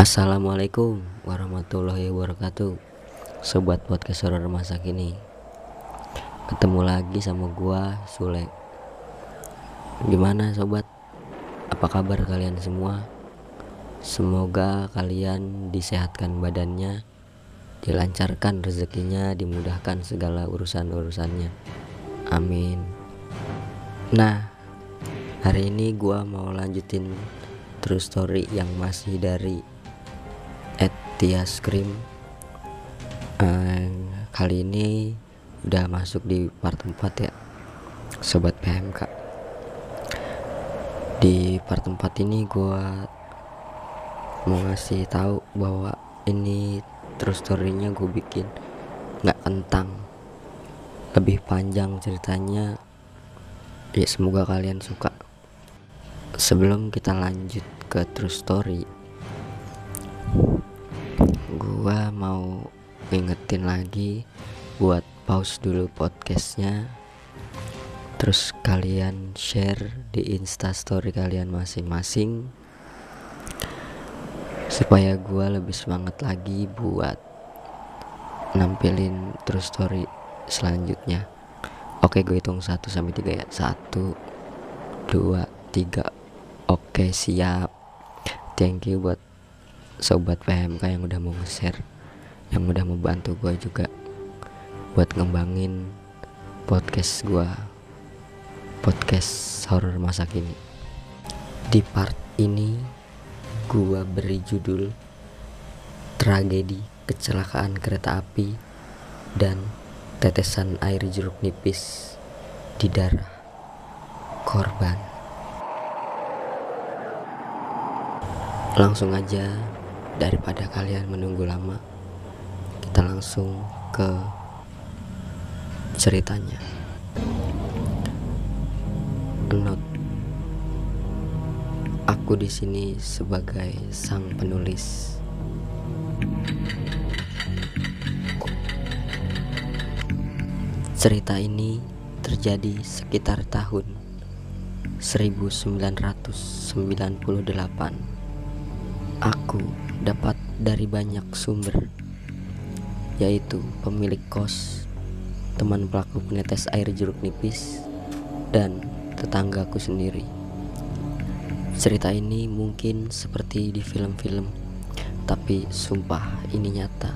Assalamualaikum warahmatullahi wabarakatuh Sobat podcast horror masa kini Ketemu lagi sama gua Sule Gimana sobat? Apa kabar kalian semua? Semoga kalian disehatkan badannya Dilancarkan rezekinya Dimudahkan segala urusan-urusannya Amin Nah Hari ini gua mau lanjutin true story yang masih dari at Cream. Uh, kali ini udah masuk di part 4 ya sobat PMK di part 4 ini gua mau ngasih tahu bahwa ini true story-nya gue bikin nggak kentang. Lebih panjang ceritanya. Ya semoga kalian suka. Sebelum kita lanjut ke true story gua mau ngingetin lagi buat pause dulu podcastnya. Terus kalian share di instastory kalian masing-masing. Supaya gua lebih semangat lagi buat nampilin true story selanjutnya. Oke gue hitung 1 sampai 3 ya. 1 2 3 oke siap. Thank you buat sobat PMK yang udah mau share yang udah mau bantu gue juga buat ngembangin podcast gue podcast horror masa kini. Di part ini gue beri judul tragedi kecelakaan kereta api dan tetesan air jeruk nipis di darah korban. Langsung aja daripada kalian menunggu lama kita langsung ke ceritanya. Note aku di sini sebagai sang penulis. Cerita ini terjadi sekitar tahun 1998 aku dapat dari banyak sumber yaitu pemilik kos, teman pelaku penetes air jeruk nipis, dan tetanggaku sendiri. Cerita ini mungkin seperti di film-film, tapi sumpah ini nyata.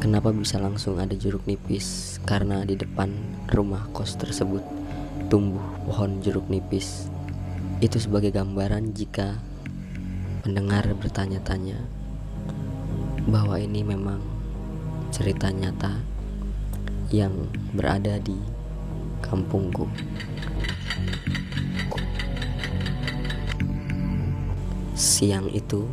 Kenapa bisa langsung ada jeruk nipis? Karena di depan rumah kos tersebut tumbuh pohon jeruk nipis. Itu sebagai gambaran jika Pendengar bertanya-tanya bahwa ini memang cerita nyata yang berada di kampungku. Siang itu,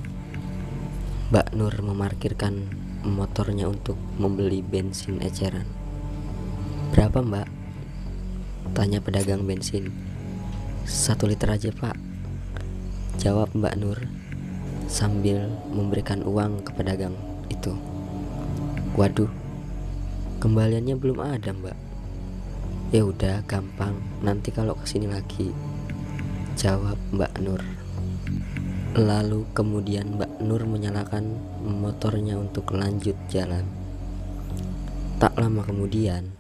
Mbak Nur memarkirkan motornya untuk membeli bensin eceran. Berapa mbak? Tanya pedagang bensin. Satu liter aja pak. Jawab Mbak Nur sambil memberikan uang ke pedagang itu. Waduh, kembaliannya belum ada mbak. Ya udah gampang, nanti kalau ke sini lagi. Jawab Mbak Nur. Lalu kemudian Mbak Nur menyalakan motornya untuk lanjut jalan. Tak lama kemudian,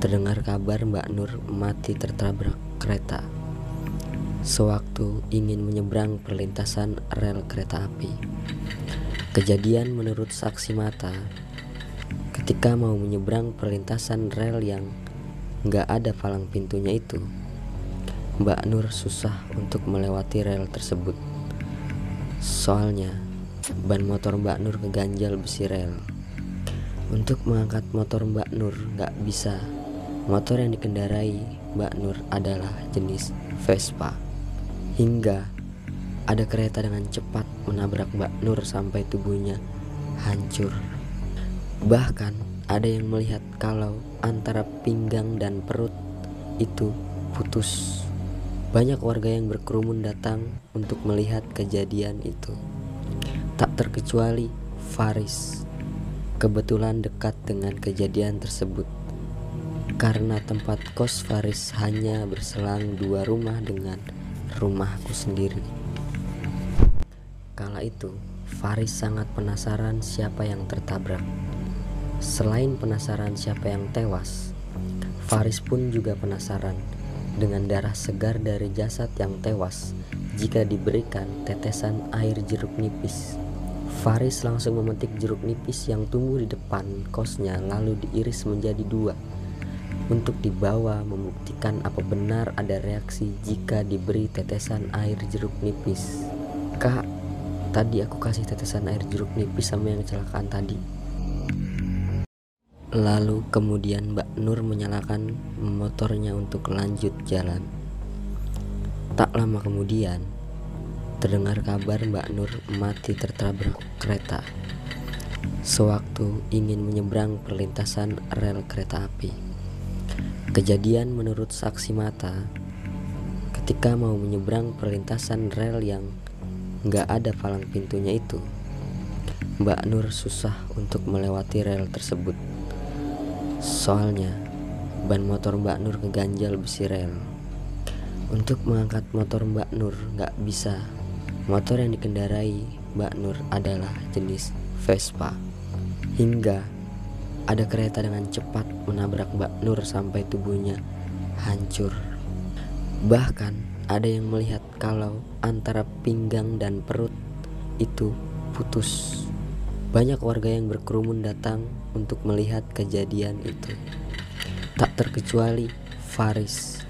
terdengar kabar Mbak Nur mati tertabrak kereta sewaktu ingin menyeberang perlintasan rel kereta api. Kejadian menurut saksi mata, ketika mau menyeberang perlintasan rel yang nggak ada palang pintunya itu, Mbak Nur susah untuk melewati rel tersebut. Soalnya, ban motor Mbak Nur keganjal besi rel. Untuk mengangkat motor Mbak Nur nggak bisa. Motor yang dikendarai Mbak Nur adalah jenis Vespa hingga ada kereta dengan cepat menabrak Mbak Nur sampai tubuhnya hancur. Bahkan ada yang melihat kalau antara pinggang dan perut itu putus. Banyak warga yang berkerumun datang untuk melihat kejadian itu. Tak terkecuali Faris. Kebetulan dekat dengan kejadian tersebut. Karena tempat kos Faris hanya berselang dua rumah dengan rumahku sendiri. Kala itu, Faris sangat penasaran siapa yang tertabrak. Selain penasaran siapa yang tewas, Faris pun juga penasaran dengan darah segar dari jasad yang tewas jika diberikan tetesan air jeruk nipis. Faris langsung memetik jeruk nipis yang tumbuh di depan kosnya lalu diiris menjadi dua untuk dibawa membuktikan apa benar ada reaksi jika diberi tetesan air jeruk nipis. Kak, tadi aku kasih tetesan air jeruk nipis sama yang kecelakaan tadi. Lalu kemudian Mbak Nur menyalakan motornya untuk lanjut jalan. Tak lama kemudian, terdengar kabar Mbak Nur mati tertabrak kereta. Sewaktu ingin menyeberang perlintasan rel kereta api. Kejadian menurut saksi mata ketika mau menyeberang perlintasan rel yang nggak ada palang pintunya itu. Mbak Nur susah untuk melewati rel tersebut. Soalnya ban motor Mbak Nur keganjal besi rel. Untuk mengangkat motor Mbak Nur nggak bisa. Motor yang dikendarai Mbak Nur adalah jenis Vespa. Hingga ada kereta dengan cepat menabrak Mbak Nur sampai tubuhnya hancur. Bahkan ada yang melihat kalau antara pinggang dan perut itu putus. Banyak warga yang berkerumun datang untuk melihat kejadian itu. Tak terkecuali Faris.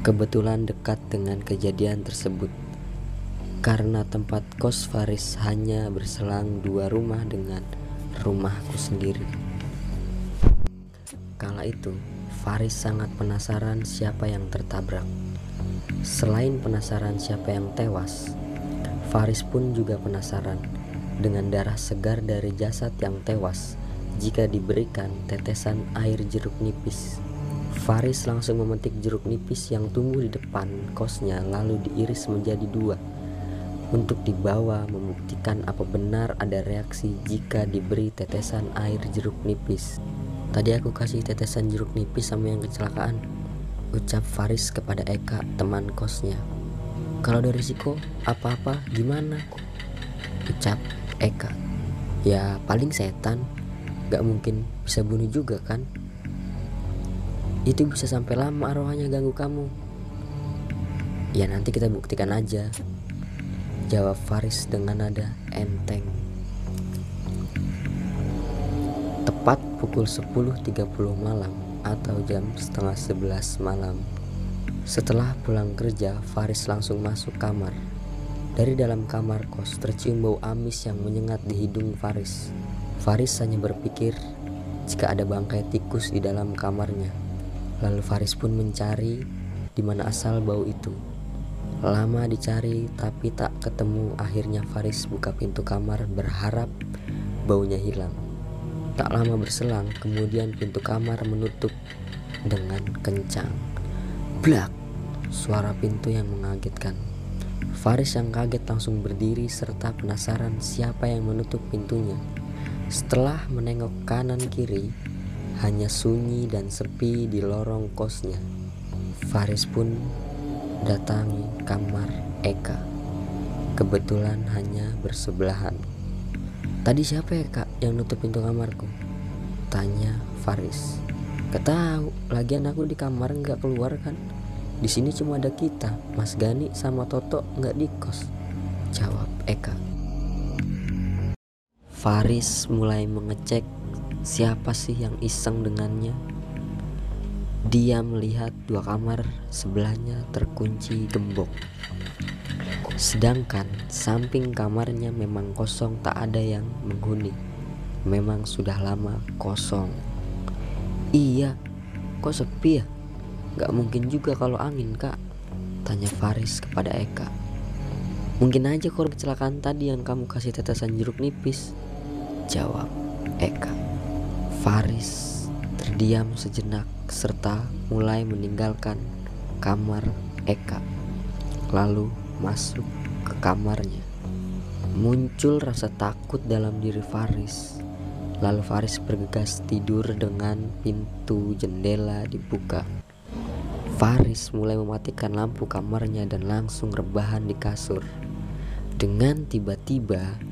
Kebetulan dekat dengan kejadian tersebut. Karena tempat kos Faris hanya berselang dua rumah dengan rumahku sendiri. Kala itu, Faris sangat penasaran siapa yang tertabrak. Selain penasaran siapa yang tewas, Faris pun juga penasaran dengan darah segar dari jasad yang tewas jika diberikan tetesan air jeruk nipis. Faris langsung memetik jeruk nipis yang tumbuh di depan kosnya lalu diiris menjadi dua untuk dibawa membuktikan apa benar ada reaksi jika diberi tetesan air jeruk nipis. Tadi aku kasih tetesan jeruk nipis sama yang kecelakaan. Ucap Faris kepada Eka, teman kosnya. Kalau ada risiko apa-apa gimana? Ucap Eka. Ya paling setan, gak mungkin bisa bunuh juga kan? Itu bisa sampai lama arwahnya ganggu kamu. Ya nanti kita buktikan aja. Jawab Faris dengan nada enteng. Tepat pukul 10.30 malam atau jam setengah 11 malam. Setelah pulang kerja, Faris langsung masuk kamar. Dari dalam kamar kos tercium bau amis yang menyengat di hidung Faris. Faris hanya berpikir jika ada bangkai tikus di dalam kamarnya. Lalu Faris pun mencari di mana asal bau itu. Lama dicari tapi tak ketemu. Akhirnya Faris buka pintu kamar berharap baunya hilang. Tak lama berselang, kemudian pintu kamar menutup dengan kencang. Blak! Suara pintu yang mengagetkan. Faris yang kaget langsung berdiri serta penasaran siapa yang menutup pintunya. Setelah menengok kanan kiri, hanya sunyi dan sepi di lorong kosnya. Faris pun datangi kamar Eka. Kebetulan hanya bersebelahan. Tadi siapa ya kak yang nutup pintu kamarku? Tanya Faris. Ketahu, lagian aku di kamar nggak keluar kan? Di sini cuma ada kita, Mas Gani sama Toto nggak di kos. Jawab Eka. Faris mulai mengecek siapa sih yang iseng dengannya. Dia melihat dua kamar sebelahnya terkunci gembok. Sedangkan samping kamarnya memang kosong tak ada yang menghuni. Memang sudah lama kosong. Iya, kok sepi ya? Gak mungkin juga kalau angin kak. Tanya Faris kepada Eka. Mungkin aja korban kecelakaan tadi yang kamu kasih tetesan jeruk nipis Jawab Eka. Faris terdiam sejenak serta mulai meninggalkan kamar Eka. Lalu masuk ke kamarnya. Muncul rasa takut dalam diri Faris. Lalu Faris bergegas tidur dengan pintu jendela dibuka. Faris mulai mematikan lampu kamarnya dan langsung rebahan di kasur. Dengan tiba-tiba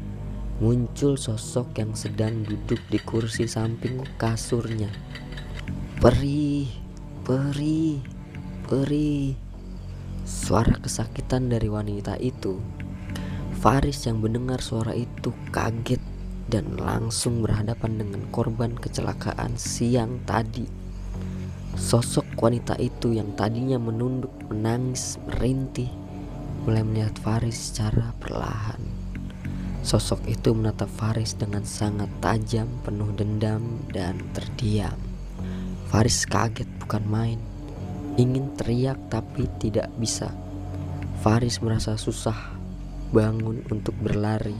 muncul sosok yang sedang duduk di kursi samping kasurnya. Perih, perih, perih. Suara kesakitan dari wanita itu. Faris yang mendengar suara itu kaget dan langsung berhadapan dengan korban kecelakaan siang tadi. Sosok wanita itu yang tadinya menunduk, menangis, merintih, mulai melihat Faris secara perlahan. Sosok itu menatap Faris dengan sangat tajam, penuh dendam, dan terdiam. Faris kaget bukan main, ingin teriak tapi tidak bisa. Faris merasa susah bangun untuk berlari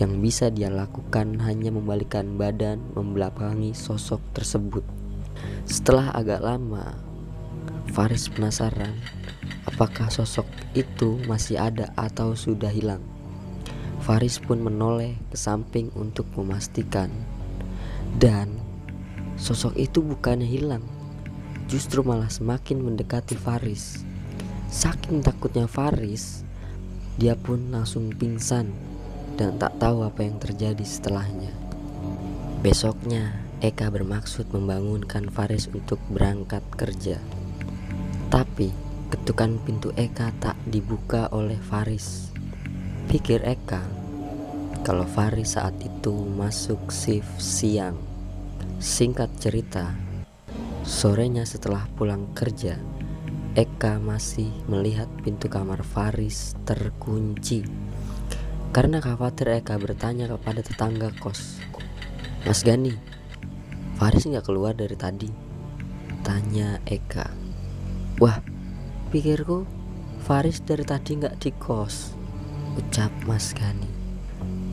yang bisa dia lakukan hanya membalikkan badan membelakangi sosok tersebut. Setelah agak lama, Faris penasaran apakah sosok itu masih ada atau sudah hilang. Faris pun menoleh ke samping untuk memastikan. Dan sosok itu bukannya hilang, justru malah semakin mendekati Faris. Saking takutnya Faris, dia pun langsung pingsan dan tak tahu apa yang terjadi setelahnya. Besoknya, Eka bermaksud membangunkan Faris untuk berangkat kerja. Tapi, ketukan pintu Eka tak dibuka oleh Faris. Pikir Eka, kalau Faris saat itu masuk shift siang. Singkat cerita, sorenya setelah pulang kerja, Eka masih melihat pintu kamar Faris terkunci. Karena khawatir Eka bertanya kepada tetangga kos Mas Gani Faris nggak keluar dari tadi? Tanya Eka. Wah pikirku Faris dari tadi nggak di kos Ucap Mas Gani.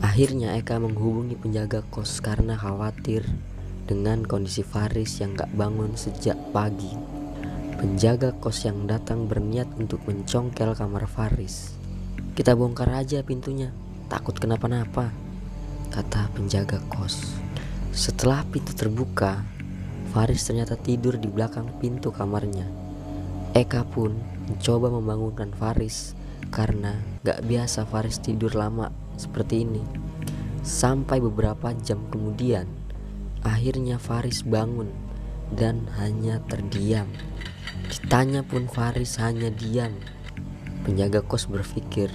Akhirnya Eka menghubungi penjaga kos karena khawatir dengan kondisi Faris yang gak bangun sejak pagi. Penjaga kos yang datang berniat untuk mencongkel kamar Faris. Kita bongkar aja pintunya, Takut kenapa-napa, kata penjaga kos. Setelah pintu terbuka, Faris ternyata tidur di belakang pintu kamarnya. Eka pun mencoba membangunkan Faris karena gak biasa Faris tidur lama seperti ini. Sampai beberapa jam kemudian, akhirnya Faris bangun dan hanya terdiam. Ditanya pun Faris hanya diam. Penjaga kos berpikir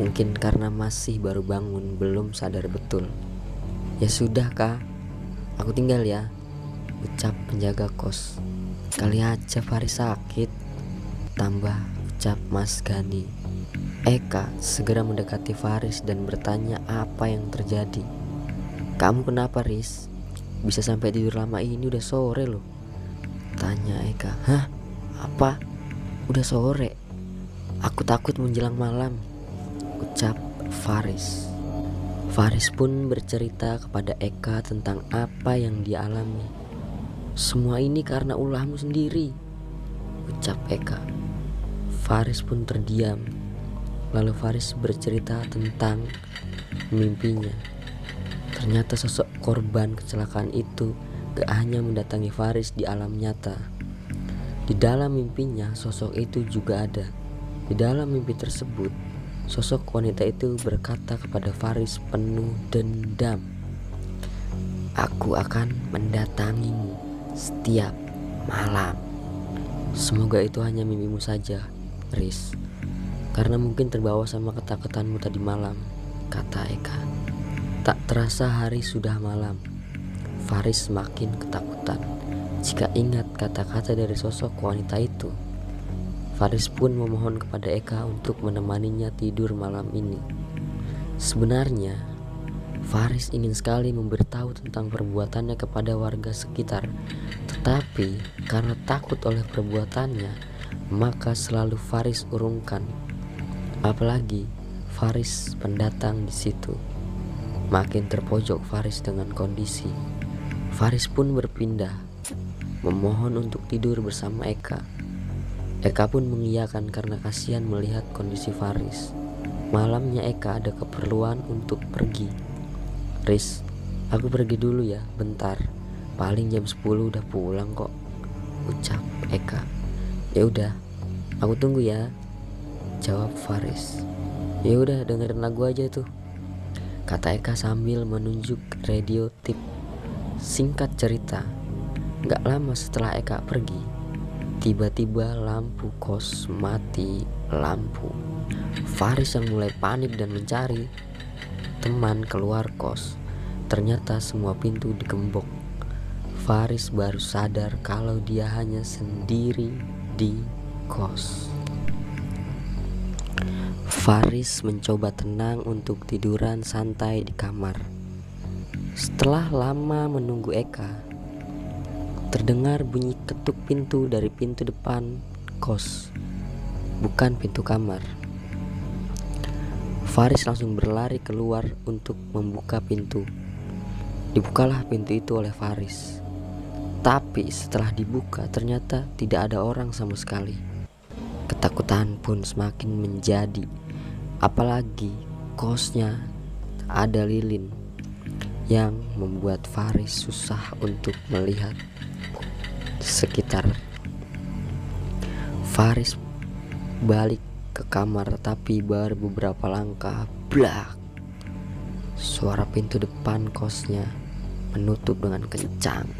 Mungkin karena masih baru bangun, belum sadar betul. Ya sudah kak, aku tinggal ya, ucap penjaga kos. Kali aja Faris sakit, tambah ucap Mas Gani. Eka segera mendekati Faris dan bertanya apa yang terjadi. Kamu kenapa Riz? Bisa sampai tidur lama ini udah sore loh. Tanya Eka. Hah? Apa? Udah sore? Aku takut menjelang malam ucap Faris. Faris pun bercerita kepada Eka tentang apa yang dia alami. Semua ini karena ulahmu sendiri, ucap Eka. Faris pun terdiam. Lalu Faris bercerita tentang mimpinya. Ternyata sosok korban kecelakaan itu gak hanya mendatangi Faris di alam nyata. Di dalam mimpinya sosok itu juga ada. Di dalam mimpi tersebut Sosok wanita itu berkata kepada Faris penuh dendam, "Aku akan mendatangimu setiap malam." Semoga itu hanya mimpimu saja, Riz. Karena mungkin terbawa sama ketakutanmu tadi malam, kata Eka. Tak terasa hari sudah malam. Faris semakin ketakutan jika ingat kata-kata dari sosok wanita itu. Faris pun memohon kepada Eka untuk menemaninya tidur malam ini. Sebenarnya, Faris ingin sekali memberitahu tentang perbuatannya kepada warga sekitar, tetapi karena takut oleh perbuatannya, maka selalu Faris urungkan. Apalagi Faris pendatang di situ. Makin terpojok Faris dengan kondisi. Faris pun berpindah, memohon untuk tidur bersama Eka. Eka pun mengiyakan karena kasihan melihat kondisi Faris. Malamnya Eka ada keperluan untuk pergi. Riz, aku pergi dulu ya, bentar. Paling jam 10 udah pulang kok. Ucap Eka. Ya udah, aku tunggu ya. Jawab Faris. Ya udah dengerin lagu aja tuh. Kata Eka sambil menunjuk radio tip. Singkat cerita, gak lama setelah Eka pergi, tiba-tiba lampu kos mati lampu. Faris yang mulai panik dan mencari teman keluar kos. Ternyata semua pintu digembok. Faris baru sadar kalau dia hanya sendiri di kos. Faris mencoba tenang untuk tiduran santai di kamar. Setelah lama menunggu Eka, terdengar bunyi ketuk pintu dari pintu depan kos, bukan pintu kamar. Faris langsung berlari keluar untuk membuka pintu. Dibukalah pintu itu oleh Faris. Tapi setelah dibuka ternyata tidak ada orang sama sekali. Ketakutan pun semakin menjadi Apalagi kosnya ada lilin yang membuat Faris susah untuk melihat sekitar. Faris balik ke kamar tapi baru beberapa langkah blak. Suara pintu depan kosnya menutup dengan kencang.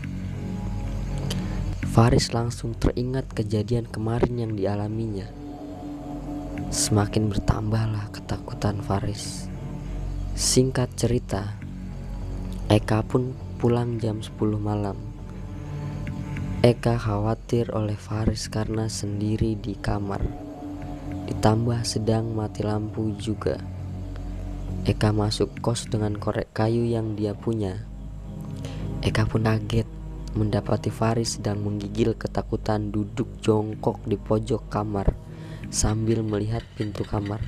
Faris langsung teringat kejadian kemarin yang dialaminya Semakin bertambahlah ketakutan Faris. Singkat cerita, Eka pun pulang jam 10 malam. Eka khawatir oleh Faris karena sendiri di kamar. Ditambah sedang mati lampu juga. Eka masuk kos dengan korek kayu yang dia punya. Eka pun kaget mendapati Faris sedang menggigil ketakutan duduk jongkok di pojok kamar sambil melihat pintu kamar.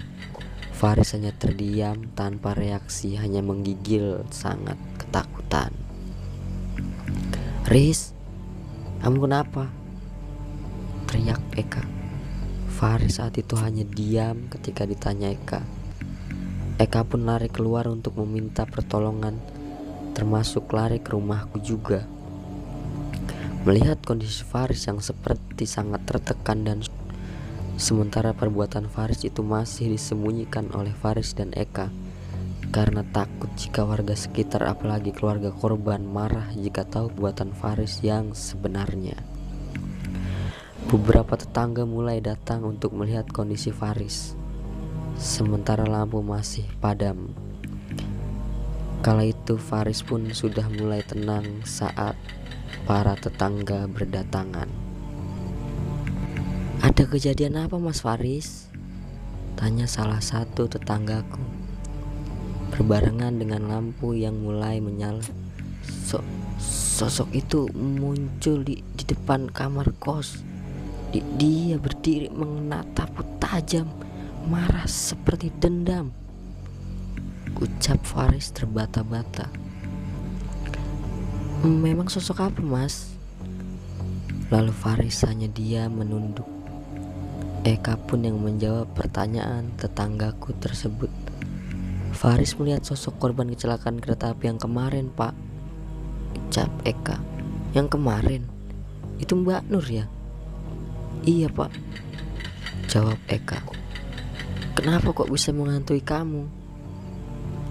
Faris hanya terdiam tanpa reaksi, hanya menggigil sangat ketakutan. Riz, kamu kenapa? Teriak Eka. Faris saat itu hanya diam ketika ditanya Eka. Eka pun lari keluar untuk meminta pertolongan, termasuk lari ke rumahku juga. Melihat kondisi Faris yang seperti sangat tertekan dan Sementara perbuatan Faris itu masih disembunyikan oleh Faris dan Eka karena takut jika warga sekitar apalagi keluarga korban marah jika tahu buatan Faris yang sebenarnya. Beberapa tetangga mulai datang untuk melihat kondisi Faris. Sementara lampu masih padam. Kala itu Faris pun sudah mulai tenang saat para tetangga berdatangan. Ada kejadian apa Mas Faris? Tanya salah satu tetanggaku. Berbarengan dengan lampu yang mulai menyala. So Sosok itu muncul di, di depan kamar kos. Di, Dia berdiri menatapku tajam Marah seperti dendam. Ucap Faris terbata-bata. Memang sosok apa mas? Lalu Faris hanya dia menunduk Eka pun yang menjawab pertanyaan tetanggaku tersebut. Faris melihat sosok korban kecelakaan kereta api yang kemarin, Pak. Ucap Eka. Yang kemarin? Itu Mbak Nur ya? Iya, Pak. Jawab Eka. Kenapa kok bisa menghantui kamu?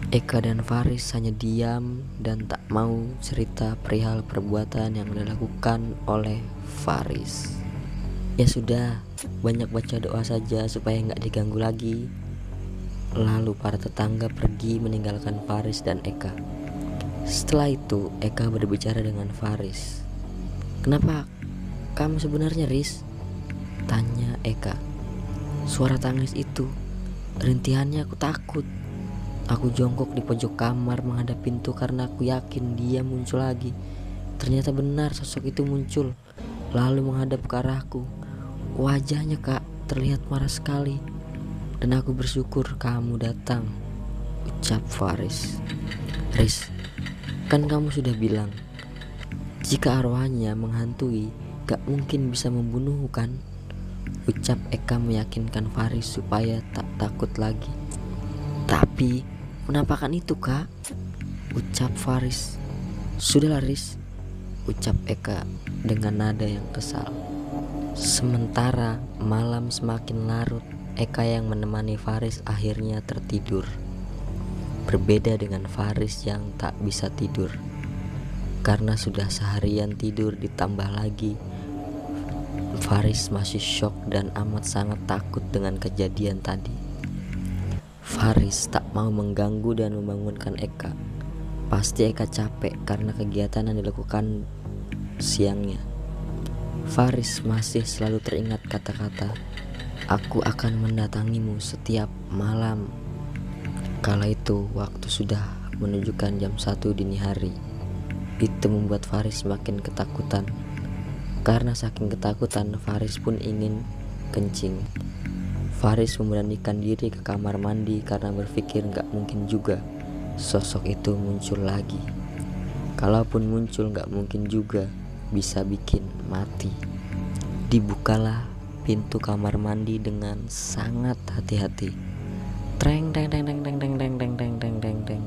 Eka dan Faris hanya diam dan tak mau cerita perihal perbuatan yang dilakukan oleh Faris. Ya sudah, banyak baca doa saja supaya nggak diganggu lagi. Lalu para tetangga pergi meninggalkan Faris dan Eka. Setelah itu, Eka berbicara dengan Faris. Kenapa kamu sebenarnya Riz? Tanya Eka. Suara tangis itu, rintihannya aku takut. Aku jongkok di pojok kamar menghadap pintu karena aku yakin dia muncul lagi. Ternyata benar sosok itu muncul, lalu menghadap ke arahku. Wajahnya kak terlihat marah sekali. Dan aku bersyukur kamu datang Ucap Faris. Riz Kan kamu sudah bilang Jika arwahnya menghantui Gak mungkin bisa membunuh kan? Ucap Eka meyakinkan Faris supaya tak takut lagi. Tapi Penampakan itu kak Ucap Faris. Sudahlah Riz Ucap Eka dengan nada yang kesal Sementara malam semakin larut, Eka yang menemani Faris akhirnya tertidur. Berbeda dengan Faris yang tak bisa tidur. Karena sudah seharian tidur ditambah lagi Faris masih shock dan amat sangat takut dengan kejadian tadi. Faris tak mau mengganggu dan membangunkan Eka. Pasti Eka capek karena kegiatan yang dilakukan siangnya. Faris masih selalu teringat kata-kata Aku akan mendatangimu setiap malam. Kala itu waktu sudah menunjukkan jam satu dini hari. Itu membuat Faris makin ketakutan. Karena saking ketakutan, Faris pun ingin kencing. Faris memberanikan diri ke kamar mandi karena berpikir nggak mungkin juga sosok itu muncul lagi. Kalaupun muncul nggak mungkin juga bisa bikin mati. Dibukalah pintu kamar mandi dengan sangat hati-hati. Treng teng teng teng teng teng teng teng teng teng teng teng.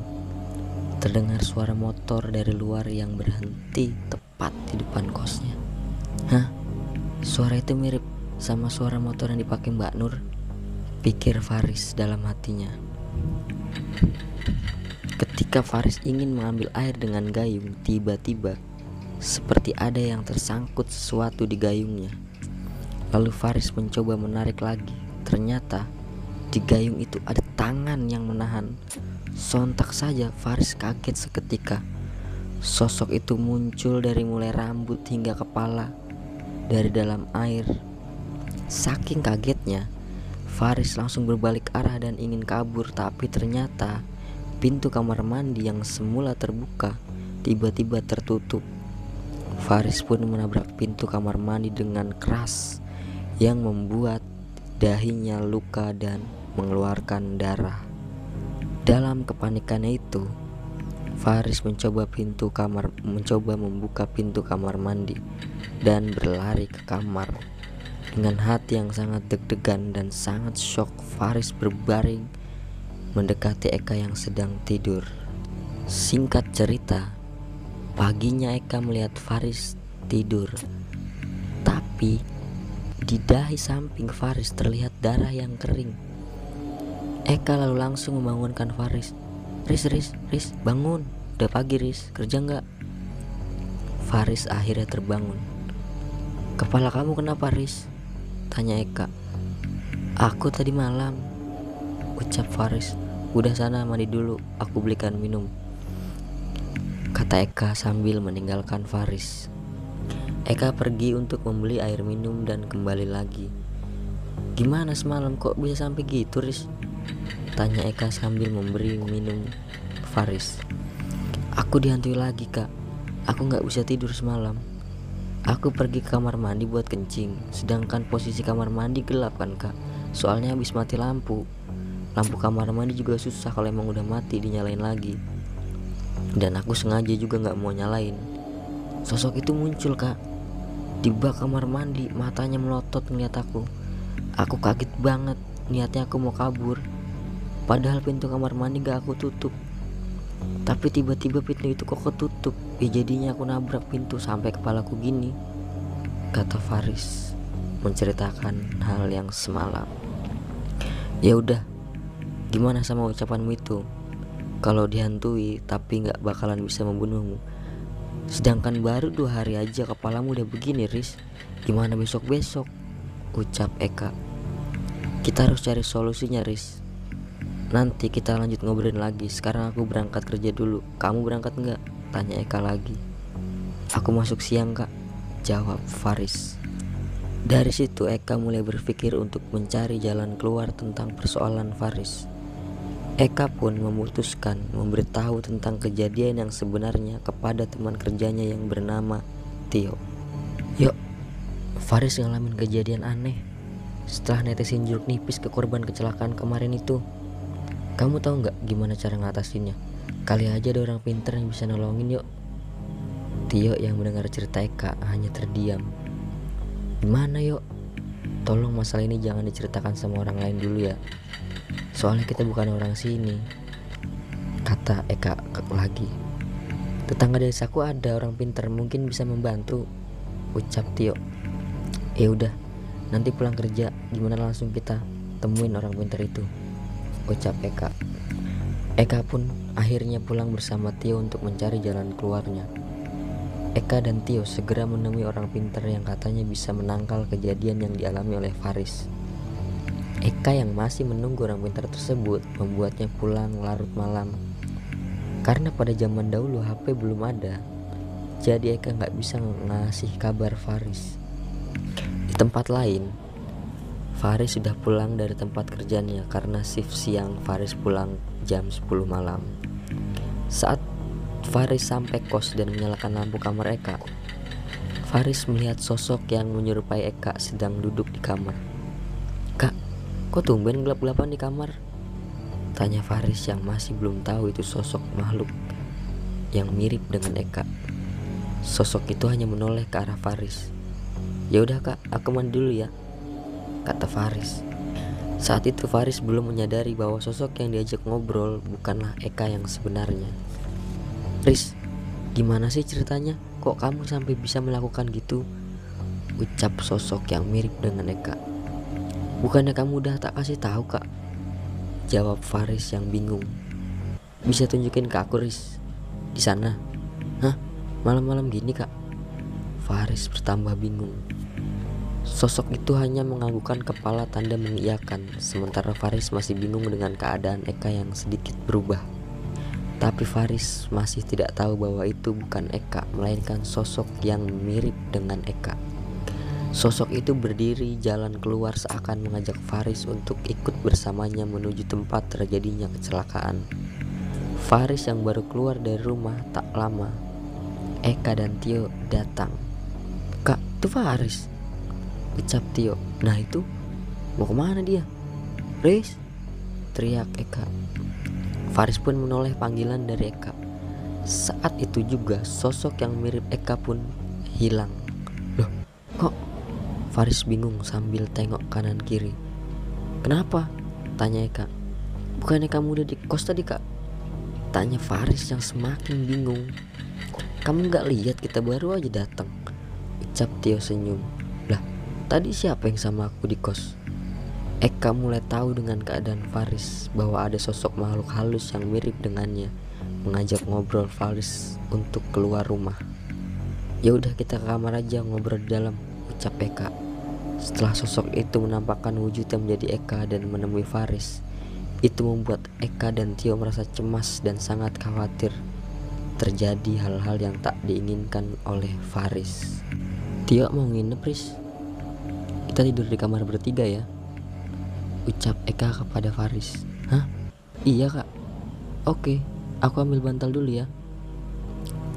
Terdengar suara motor dari luar yang berhenti tepat di depan kosnya. Hah? Suara itu mirip sama suara motor yang dipakai Mbak Nur. Pikir Faris dalam hatinya. Ketika Faris ingin mengambil air dengan gayung, tiba-tiba seperti ada yang tersangkut sesuatu di gayungnya. Lalu Faris mencoba menarik lagi. Ternyata di gayung itu ada tangan yang menahan. Sontak saja Faris kaget seketika. Sosok itu muncul dari mulai rambut hingga kepala dari dalam air. Saking kagetnya, Faris langsung berbalik arah dan ingin kabur, tapi ternyata pintu kamar mandi yang semula terbuka tiba-tiba tertutup. Faris pun menabrak pintu kamar mandi dengan keras yang membuat dahinya luka dan mengeluarkan darah. Dalam kepanikannya itu, Faris mencoba pintu kamar mencoba membuka pintu kamar mandi dan berlari ke kamar. Dengan hati yang sangat deg-degan dan sangat shock, Faris berbaring mendekati Eka yang sedang tidur. Singkat cerita, paginya Eka melihat Faris tidur. Tapi di dahi samping Faris terlihat darah yang kering. Eka lalu langsung membangunkan Faris. Riz, Riz, Riz, bangun. Udah pagi, Riz. Kerja nggak? Faris akhirnya terbangun. Kepala kamu kenapa, Riz? Tanya Eka. Aku tadi malam. Ucap Faris. Udah sana mandi dulu, aku belikan minum. Kata Eka sambil meninggalkan Faris. Eka pergi untuk membeli air minum dan kembali lagi. Gimana semalam kok bisa sampai gitu, Riz? Tanya Eka sambil memberi minum Faris. Aku dihantui lagi, Kak. Aku nggak bisa tidur semalam. Aku pergi ke kamar mandi buat kencing, sedangkan posisi kamar mandi gelap kan, Kak. Soalnya habis mati lampu. Lampu kamar mandi juga susah kalau emang udah mati dinyalain lagi. Dan aku sengaja juga nggak mau nyalain. Sosok itu muncul, Kak. Di bak kamar mandi matanya melotot melihat aku. Aku kaget banget niatnya aku mau kabur. Padahal pintu kamar mandi gak aku tutup. Tapi tiba-tiba pintu itu kok ketutup. Ya jadinya aku nabrak pintu sampai kepalaku gini. Kata Faris menceritakan hal yang semalam. Ya udah gimana sama ucapanmu itu kalau dihantui tapi nggak bakalan bisa membunuhmu. Sedangkan baru dua hari aja kepalamu udah begini Riz. Gimana besok-besok? Ucap Eka. Kita harus cari solusinya Riz. Nanti kita lanjut ngobrolin lagi. Sekarang aku berangkat kerja dulu. Kamu berangkat nggak? Tanya Eka lagi. Aku masuk siang kak. Jawab Faris. Dari situ Eka mulai berpikir untuk mencari jalan keluar tentang persoalan Faris Eka pun memutuskan memberitahu tentang kejadian yang sebenarnya kepada teman kerjanya yang bernama Tio. Yuk, Faris ngalamin kejadian aneh setelah netizen jeruk nipis ke korban kecelakaan kemarin itu. Kamu tahu nggak gimana cara ngatasinnya? Kali aja ada orang pinter yang bisa nolongin yuk. Tio yang mendengar cerita Eka hanya terdiam. Gimana yuk? Tolong masalah ini jangan diceritakan sama orang lain dulu ya. Soalnya kita bukan orang sini. Kata Eka lagi. Tetangga desaku ada orang pintar mungkin bisa membantu. Ucap Tio. Ya udah, nanti pulang kerja gimana langsung kita temuin orang pintar itu, ucap Eka. Eka pun akhirnya pulang bersama Tio untuk mencari jalan keluarnya. Eka dan Tio segera menemui orang pintar yang katanya bisa menangkal kejadian yang dialami oleh Faris. Eka yang masih menunggu orang pintar tersebut membuatnya pulang larut malam. Karena pada zaman dahulu HP belum ada, jadi Eka nggak bisa ngasih kabar Faris. Di tempat lain, Faris sudah pulang dari tempat kerjanya karena shift siang Faris pulang jam 10 malam. Saat Faris sampai kos dan menyalakan lampu kamar Eka, Faris melihat sosok yang menyerupai Eka sedang duduk di kamar. Kak, kok tumben gelap-gelapan di kamar? Tanya Faris yang masih belum tahu itu sosok makhluk yang mirip dengan Eka. Sosok itu hanya menoleh ke arah Faris. Ya udah kak, aku mandi dulu ya, kata Faris. Saat itu Faris belum menyadari bahwa sosok yang diajak ngobrol bukanlah Eka yang sebenarnya. Riz, gimana sih ceritanya? Kok kamu sampai bisa melakukan gitu? Ucap sosok yang mirip dengan Eka. Bukannya kamu udah tak kasih tahu kak? Jawab Faris yang bingung. Bisa tunjukin ke aku Riz? Di sana? Hah? Malam-malam gini kak? Faris bertambah bingung. Sosok itu hanya menganggukkan kepala tanda mengiyakan, sementara Faris masih bingung dengan keadaan Eka yang sedikit berubah. Tapi Faris masih tidak tahu bahwa itu bukan Eka, melainkan sosok yang mirip dengan Eka. Sosok itu berdiri jalan keluar seakan mengajak Faris untuk ikut bersamanya menuju tempat terjadinya kecelakaan. Faris yang baru keluar dari rumah tak lama, Eka dan Tio datang. Kak, itu Faris ucap Tio. Nah itu, mau ke mana dia? Riz, teriak Eka. Faris pun menoleh panggilan dari Eka. Saat itu juga sosok yang mirip Eka pun hilang. Loh, kok? Faris bingung sambil tengok kanan kiri. Kenapa? Tanya Eka. Bukannya kamu udah di kos tadi kak? Tanya Faris yang semakin bingung. Kamu gak lihat kita baru aja datang. Ucap Tio senyum. Tadi siapa yang sama aku di kos? Eka mulai tahu dengan keadaan Faris bahwa ada sosok makhluk halus yang mirip dengannya mengajak ngobrol Faris untuk keluar rumah. Ya udah kita ke kamar aja ngobrol di dalam, ucap Eka. Setelah sosok itu menampakkan wujudnya menjadi Eka dan menemui Faris, itu membuat Eka dan Tio merasa cemas dan sangat khawatir terjadi hal-hal yang tak diinginkan oleh Faris. Tio mau nginep, Riz? Kita tidur di kamar bertiga ya Ucap Eka kepada Faris. Hah? Iya kak. Oke, aku ambil bantal dulu ya.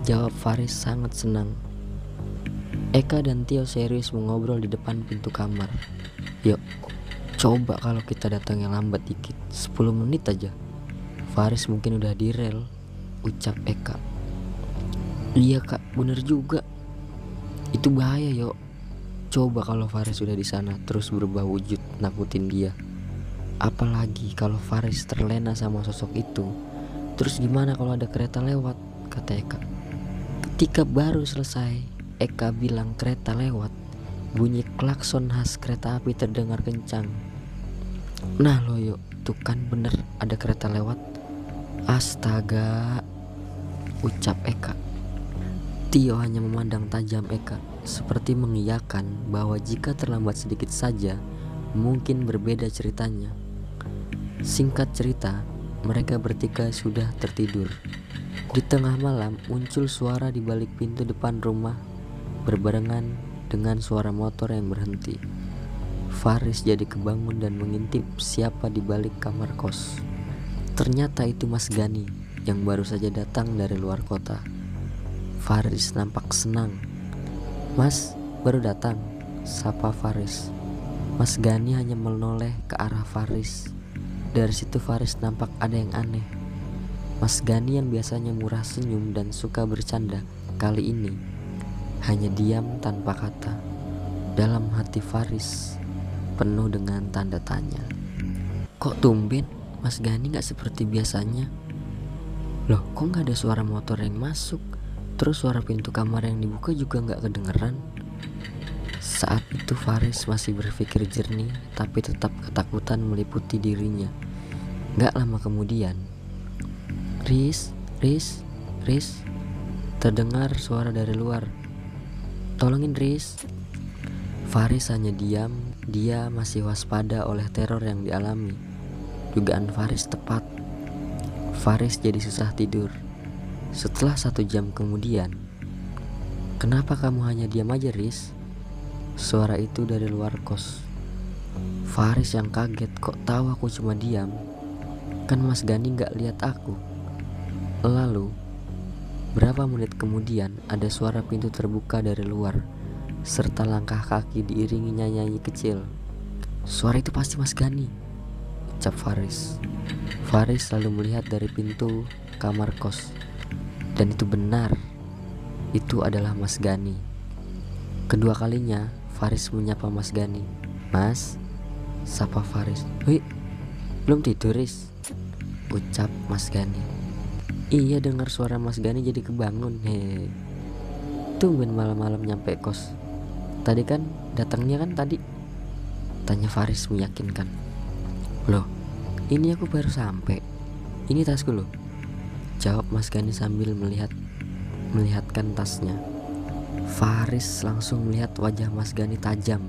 Jawab Faris sangat senang. Eka dan Tio serius mengobrol di depan pintu kamar. Yuk, coba kalau kita datang yang lambat dikit 10 menit aja. Faris mungkin udah di rel Ucap Eka. Iya kak, bener juga. Itu bahaya yuk. Coba kalau Faris sudah di sana terus berubah wujud nakutin dia. Apalagi kalau Faris terlena sama sosok itu. Terus gimana kalau ada kereta lewat? Kata Eka. Ketika baru selesai, Eka bilang kereta lewat. Bunyi klakson khas kereta api terdengar kencang. Nah lo yuk, tuh kan bener ada kereta lewat. Astaga, ucap Eka. Tio hanya memandang tajam Eka seperti mengiyakan bahwa jika terlambat sedikit saja, mungkin berbeda ceritanya. Singkat cerita, mereka bertiga sudah tertidur. Di tengah malam muncul suara di balik pintu depan rumah berbarengan dengan suara motor yang berhenti. Faris jadi kebangun dan mengintip siapa di balik kamar kos. Ternyata itu Mas Gani yang baru saja datang dari luar kota. Faris nampak senang Mas, baru datang, sapa Faris. Mas Gani hanya menoleh ke arah Faris. Dari situ Faris nampak ada yang aneh. Mas Gani yang biasanya murah senyum dan suka bercanda, kali ini hanya diam tanpa kata. Dalam hati Faris penuh dengan tanda tanya. Kok tumben Mas Gani gak seperti biasanya? Loh, kok gak ada suara motor yang masuk? Terus suara pintu kamar yang dibuka juga nggak kedengeran. Saat itu Faris masih berpikir jernih, tapi tetap ketakutan meliputi dirinya. Gak lama kemudian, Riz, Riz, Riz, terdengar suara dari luar. Tolongin Riz. Faris hanya diam, dia masih waspada oleh teror yang dialami. Dugaan Faris tepat. Faris jadi susah tidur. Setelah satu jam kemudian, kenapa kamu hanya diam aja, Riz? Suara itu dari luar kos. Faris yang kaget kok tahu aku cuma diam. Kan Mas Gani gak lihat aku. Lalu, berapa menit kemudian ada suara pintu terbuka dari luar serta langkah kaki diiringi nyanyi kecil. Suara itu pasti Mas Gani, ucap Faris. Faris lalu melihat dari pintu kamar kos. Dan itu benar, itu adalah Mas Gani. Kedua kalinya, Faris menyapa Mas Gani. Mas, sapa Faris. Wih, belum tidur? Ucap Mas Gani. Iya dengar suara Mas Gani jadi kebangun. He. Tungguin malam-malam nyampe kos. Tadi kan datangnya kan tadi. Tanya Faris meyakinkan. Loh, ini aku baru sampai. Ini tasku loh. Jawab Mas Gani sambil melihat melihatkan tasnya. Faris langsung melihat wajah Mas Gani tajam.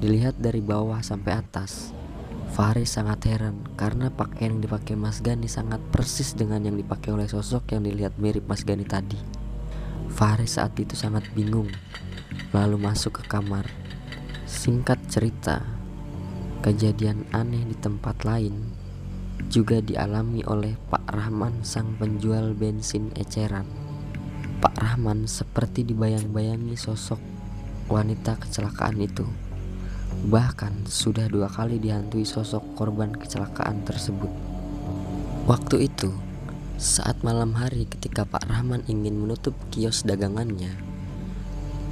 Dilihat dari bawah sampai atas. Faris sangat heran karena pakaian yang dipakai Mas Gani sangat persis dengan yang dipakai oleh sosok yang dilihat mirip Mas Gani tadi. Faris saat itu sangat bingung, lalu masuk ke kamar. Singkat cerita, kejadian aneh di tempat lain juga dialami oleh Pak Rahman sang penjual bensin eceran. Pak Rahman seperti dibayang-bayangi sosok wanita kecelakaan itu. Bahkan sudah dua kali dihantui sosok korban kecelakaan tersebut. Waktu itu, saat malam hari ketika Pak Rahman ingin menutup kios dagangannya,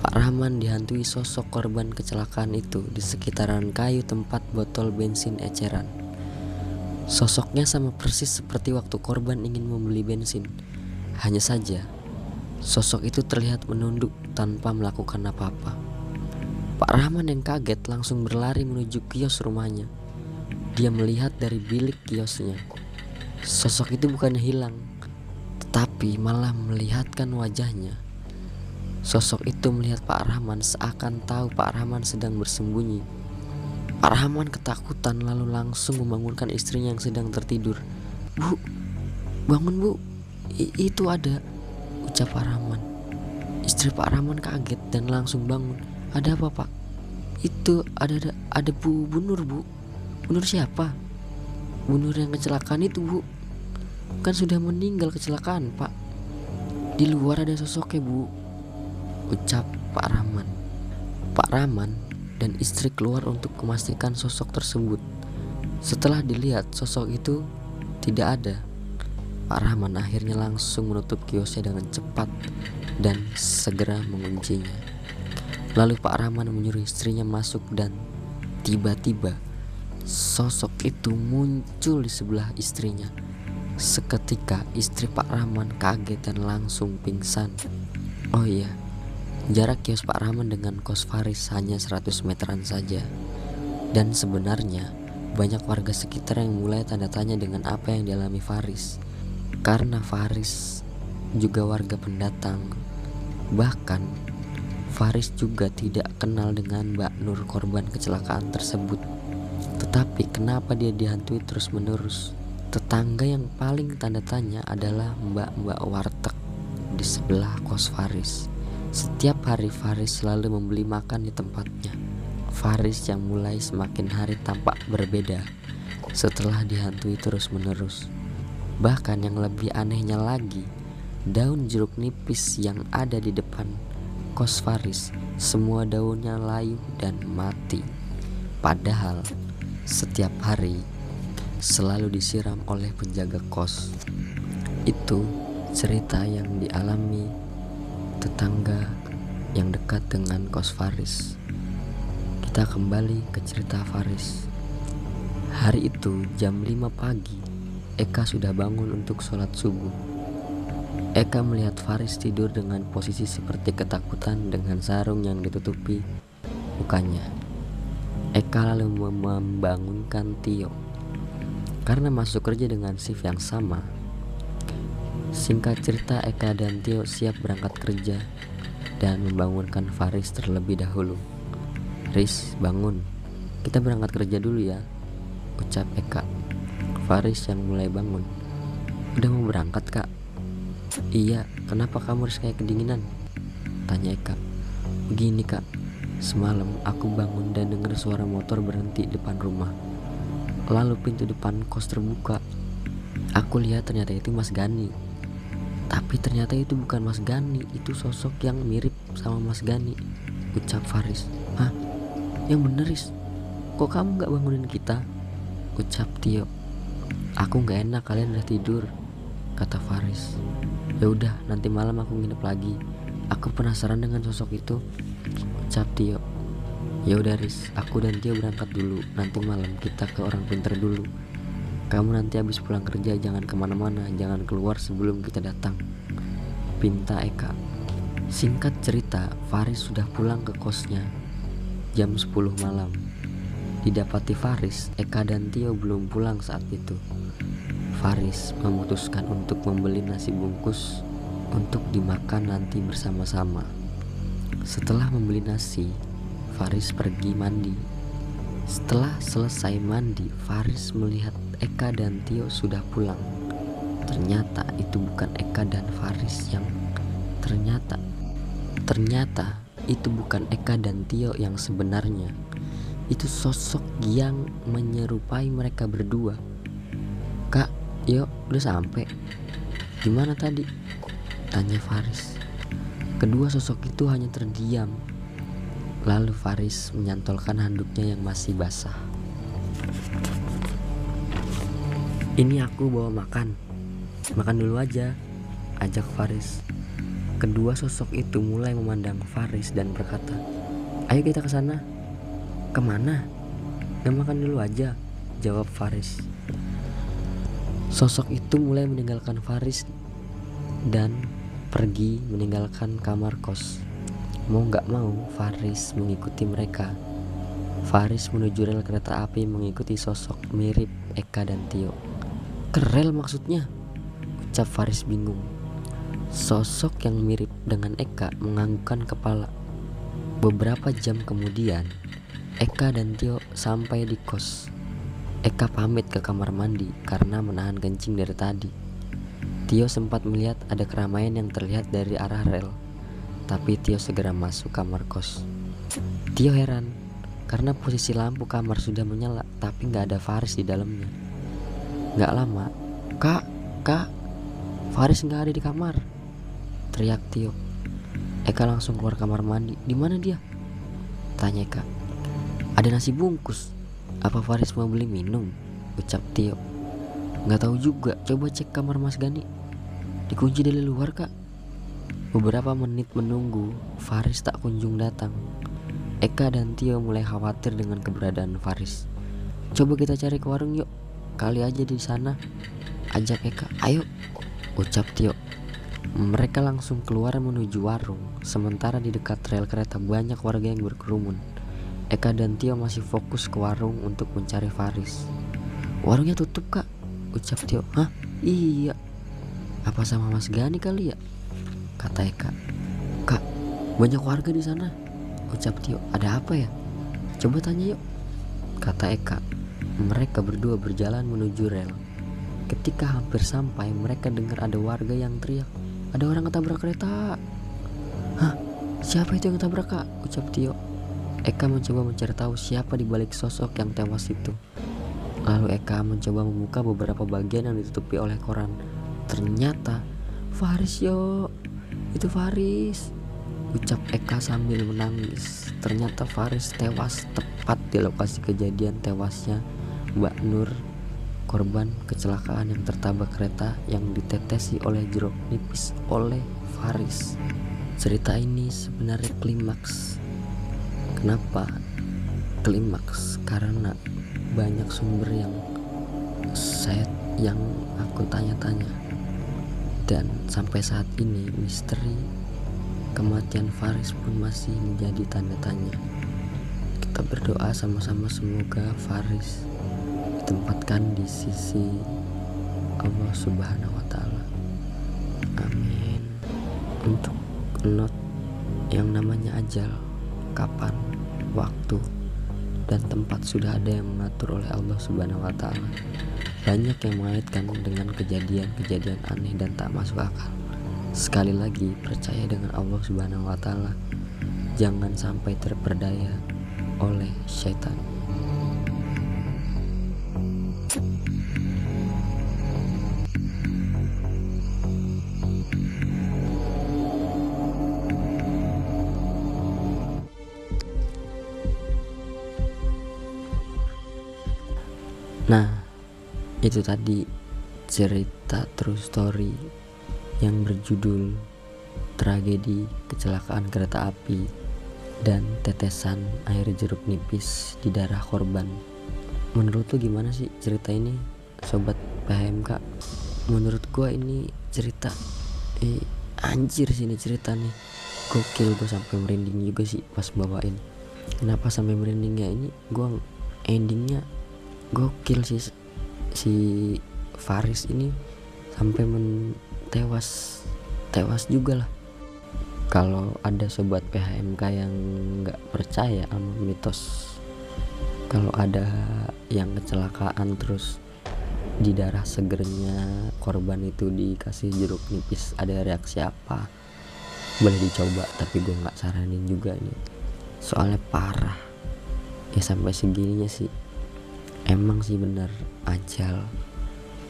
Pak Rahman dihantui sosok korban kecelakaan itu di sekitaran kayu tempat botol bensin eceran. Sosoknya sama persis seperti waktu korban ingin membeli bensin. Hanya saja, Sosok itu terlihat menunduk tanpa melakukan apa-apa. Pak Rahman yang kaget langsung berlari menuju kios rumahnya. Dia melihat dari bilik kiosnya. Sosok itu bukannya hilang, tetapi malah melihatkan wajahnya. Sosok itu melihat Pak Rahman seakan tahu Pak Rahman sedang bersembunyi. Pak Rahman ketakutan lalu langsung membangunkan istrinya yang sedang tertidur. Bu, bangun bu, I itu ada ucap Pak Rahman. Istri Pak Rahman kaget dan langsung bangun. Ada apa pak? Itu ada ada, ada Bu Bunur bu. Bunur siapa? Bunur yang kecelakaan itu bu. Kan sudah meninggal kecelakaan pak. Di luar ada sosoknya bu. Ucap Pak Rahman. Pak Rahman dan istri keluar untuk memastikan sosok tersebut. Setelah dilihat sosok itu tidak ada Pak Rahman akhirnya langsung menutup kiosnya dengan cepat dan segera menguncinya. Lalu Pak Rahman menyuruh istrinya masuk dan tiba-tiba sosok itu muncul di sebelah istrinya. Seketika istri Pak Rahman kaget dan langsung pingsan. Oh iya, jarak kios Pak Rahman dengan kos Faris hanya 100 meteran saja. Dan sebenarnya banyak warga sekitar yang mulai tanda tanya dengan apa yang dialami Faris. Karena Faris juga warga pendatang, bahkan Faris juga tidak kenal dengan Mbak Nur korban kecelakaan tersebut. Tetapi kenapa dia dihantui terus-menerus? Tetangga yang paling tanda tanya adalah Mbak-mbak warteg di sebelah kos Faris. Setiap hari Faris selalu membeli makan di tempatnya. Faris yang mulai semakin hari tampak berbeda setelah dihantui terus-menerus. Bahkan yang lebih anehnya lagi, daun jeruk nipis yang ada di depan kos Faris, semua daunnya layu dan mati. Padahal setiap hari selalu disiram oleh penjaga kos. Itu cerita yang dialami tetangga yang dekat dengan kos Faris. Kita kembali ke cerita Faris. Hari itu jam 5 pagi Eka sudah bangun untuk sholat subuh. Eka melihat Faris tidur dengan posisi seperti ketakutan dengan sarung yang ditutupi mukanya. Eka lalu membangunkan Tio. Karena masuk kerja dengan shift yang sama, Singkat cerita, Eka dan Tio siap berangkat kerja dan membangunkan Faris terlebih dahulu. Riz, bangun. Kita berangkat kerja dulu ya, ucap Eka. Faris yang mulai bangun. Udah mau berangkat, Kak? Iya, kenapa kamu harus kayak kedinginan? Tanya Eka. Begini, Kak. Semalam aku bangun dan dengar suara motor berhenti depan rumah. Lalu pintu depan kos terbuka. Aku lihat ternyata itu Mas Gani. Tapi ternyata itu bukan Mas Gani, itu sosok yang mirip sama Mas Gani. Ucap Faris. Hah? Yang bener Riz Kok kamu gak bangunin kita? Ucap Tio Aku gak enak kalian udah tidur Kata Faris. Ya udah nanti malam aku nginep lagi. Aku penasaran dengan sosok itu. Ucap Tio Ya udah Riz, aku dan Tio berangkat dulu. Nanti malam kita ke orang pinter dulu. Kamu nanti habis pulang kerja jangan ke mana-mana. Jangan keluar sebelum kita datang. Pinta Eka. Singkat cerita, Faris sudah pulang ke kosnya. Jam 10 malam. Didapati Faris, Eka dan Tio belum pulang saat itu. Faris memutuskan untuk membeli nasi bungkus untuk dimakan nanti bersama-sama. Setelah membeli nasi, Faris pergi mandi. Setelah selesai mandi, Faris melihat Eka dan Tio sudah pulang. Ternyata itu bukan Eka dan Faris yang ternyata ternyata itu bukan Eka dan Tio yang sebenarnya. Itu sosok yang menyerupai mereka berdua. Kak, yuk udah sampai. Gimana tadi? Tanya Faris. Kedua sosok itu hanya terdiam. Lalu Faris menyantolkan handuknya yang masih basah. Ini aku bawa makan. Makan dulu aja, ajak Faris. Kedua sosok itu mulai memandang Faris dan berkata, Ayo kita ke sana. Ke mana? Gak makan dulu aja, jawab Faris. Sosok itu mulai meninggalkan Faris dan pergi meninggalkan kamar kos. Mau gak mau, Faris mengikuti mereka. Faris menuju rel kereta api mengikuti sosok mirip Eka dan Tio. Kerel maksudnya? Ucap Faris bingung. Sosok yang mirip dengan Eka menganggukkan kepala. Beberapa jam kemudian, Eka dan Tio sampai di kos. Eka pamit ke kamar mandi karena menahan kencing dari tadi. Tio sempat melihat ada keramaian yang terlihat dari arah rel, tapi Tio segera masuk kamar kos. Tio heran karena posisi lampu kamar sudah menyala, tapi nggak ada Faris di dalamnya. Nggak lama, kak, kak, Faris nggak ada di kamar. Teriak Tio. Eka langsung keluar kamar mandi. Di mana dia? Tanya Eka. Ada nasi bungkus. Apa Faris mau beli minum? Ucap Tio. Gak tahu juga. Coba cek kamar Mas Gani. Dikunci dari luar kak. Beberapa menit menunggu, Faris tak kunjung datang. Eka dan Tio mulai khawatir dengan keberadaan Faris. Coba kita cari ke warung yuk. Kali aja di sana. Ajak Eka. Ayo. Ucap Tio. Mereka langsung keluar menuju warung, sementara di dekat rel kereta banyak warga yang berkerumun. Eka dan Tio masih fokus ke warung untuk mencari Faris. Warungnya tutup kak, ucap Tio. Hah? Iya. Apa sama Mas Gani kali ya? Kata Eka. Kak, banyak warga di sana. Ucap Tio. Ada apa ya? Coba tanya yuk. Kata Eka. Mereka berdua berjalan menuju rel. Ketika hampir sampai, mereka dengar ada warga yang teriak. Ada orang ketabrak kereta. Hah? Siapa itu yang ketabrak kak? Ucap Tio. Eka mencoba mencari tahu siapa di balik sosok yang tewas itu. Lalu Eka mencoba membuka beberapa bagian yang ditutupi oleh koran. Ternyata Faris yo, itu Faris. Ucap Eka sambil menangis. Ternyata Faris tewas tepat di lokasi kejadian tewasnya Mbak Nur korban kecelakaan yang tertabrak kereta yang ditetesi oleh jeruk nipis oleh Faris. Cerita ini sebenarnya klimaks. Kenapa klimaks? Karena banyak sumber yang saya yang aku tanya-tanya dan sampai saat ini misteri kematian Faris pun masih menjadi tanda tanya. kita berdoa sama-sama semoga Faris ditempatkan di sisi Allah Subhanahu wa taala. Amin. Untuk not yang namanya ajal, kapan, waktu, dan tempat sudah ada yang mengatur oleh Allah Subhanahu wa taala. Banyak yang mengaitkan dengan kejadian-kejadian aneh dan tak masuk akal. Sekali lagi, percaya dengan Allah Subhanahu wa taala. Jangan sampai terperdaya oleh syaitan. Itu tadi cerita true story yang berjudul Tragedi Kecelakaan Kereta Api dan Tetesan Air Jeruk Nipis di Darah Korban. Menurut lu gimana sih cerita ini, sobat PHMK? Menurut gua ini cerita eh anjir sih ini cerita nih. Gokil gue sampai merinding juga sih pas bawain. Kenapa sampai merinding ya ini? Gua endingnya gokil sih si Faris ini sampai men tewas tewas juga lah. Kalau ada sobat PHMK yang nggak percaya sama mitos kalau ada yang kecelakaan terus di darah segernya korban itu dikasih jeruk nipis ada reaksi apa? Boleh dicoba tapi gue nggak saranin juga nih soalnya parah. Ya sampai segininya sih emang sih bener ajal.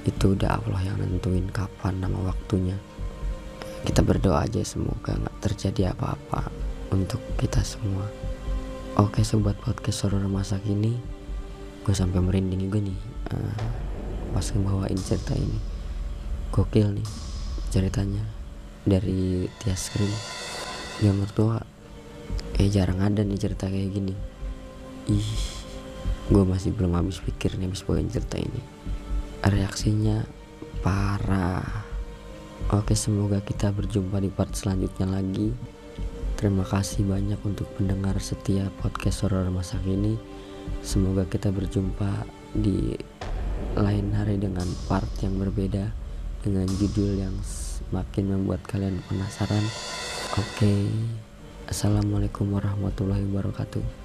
Itu udah Allah yang nentuin kapan nama waktunya. Kita berdoa aja semoga nggak terjadi apa-apa untuk kita semua. Oke sobat podcast horror masa kini gue sampai merinding juga nih uh, pas ngebawain cerita ini. Gokil nih ceritanya dari Tias Krim yang mertua eh jarang ada nih cerita kayak gini. Ih gue masih belum habis pikir nih habis bawain cerita ini. Reaksinya parah. Oke semoga kita berjumpa di part selanjutnya lagi. Terima kasih banyak untuk pendengar setia podcast horror masa kini semoga kita berjumpa di lain hari dengan part yang berbeda dengan judul yang semakin membuat kalian penasaran. Oke assalamualaikum warahmatullahi wabarakatuh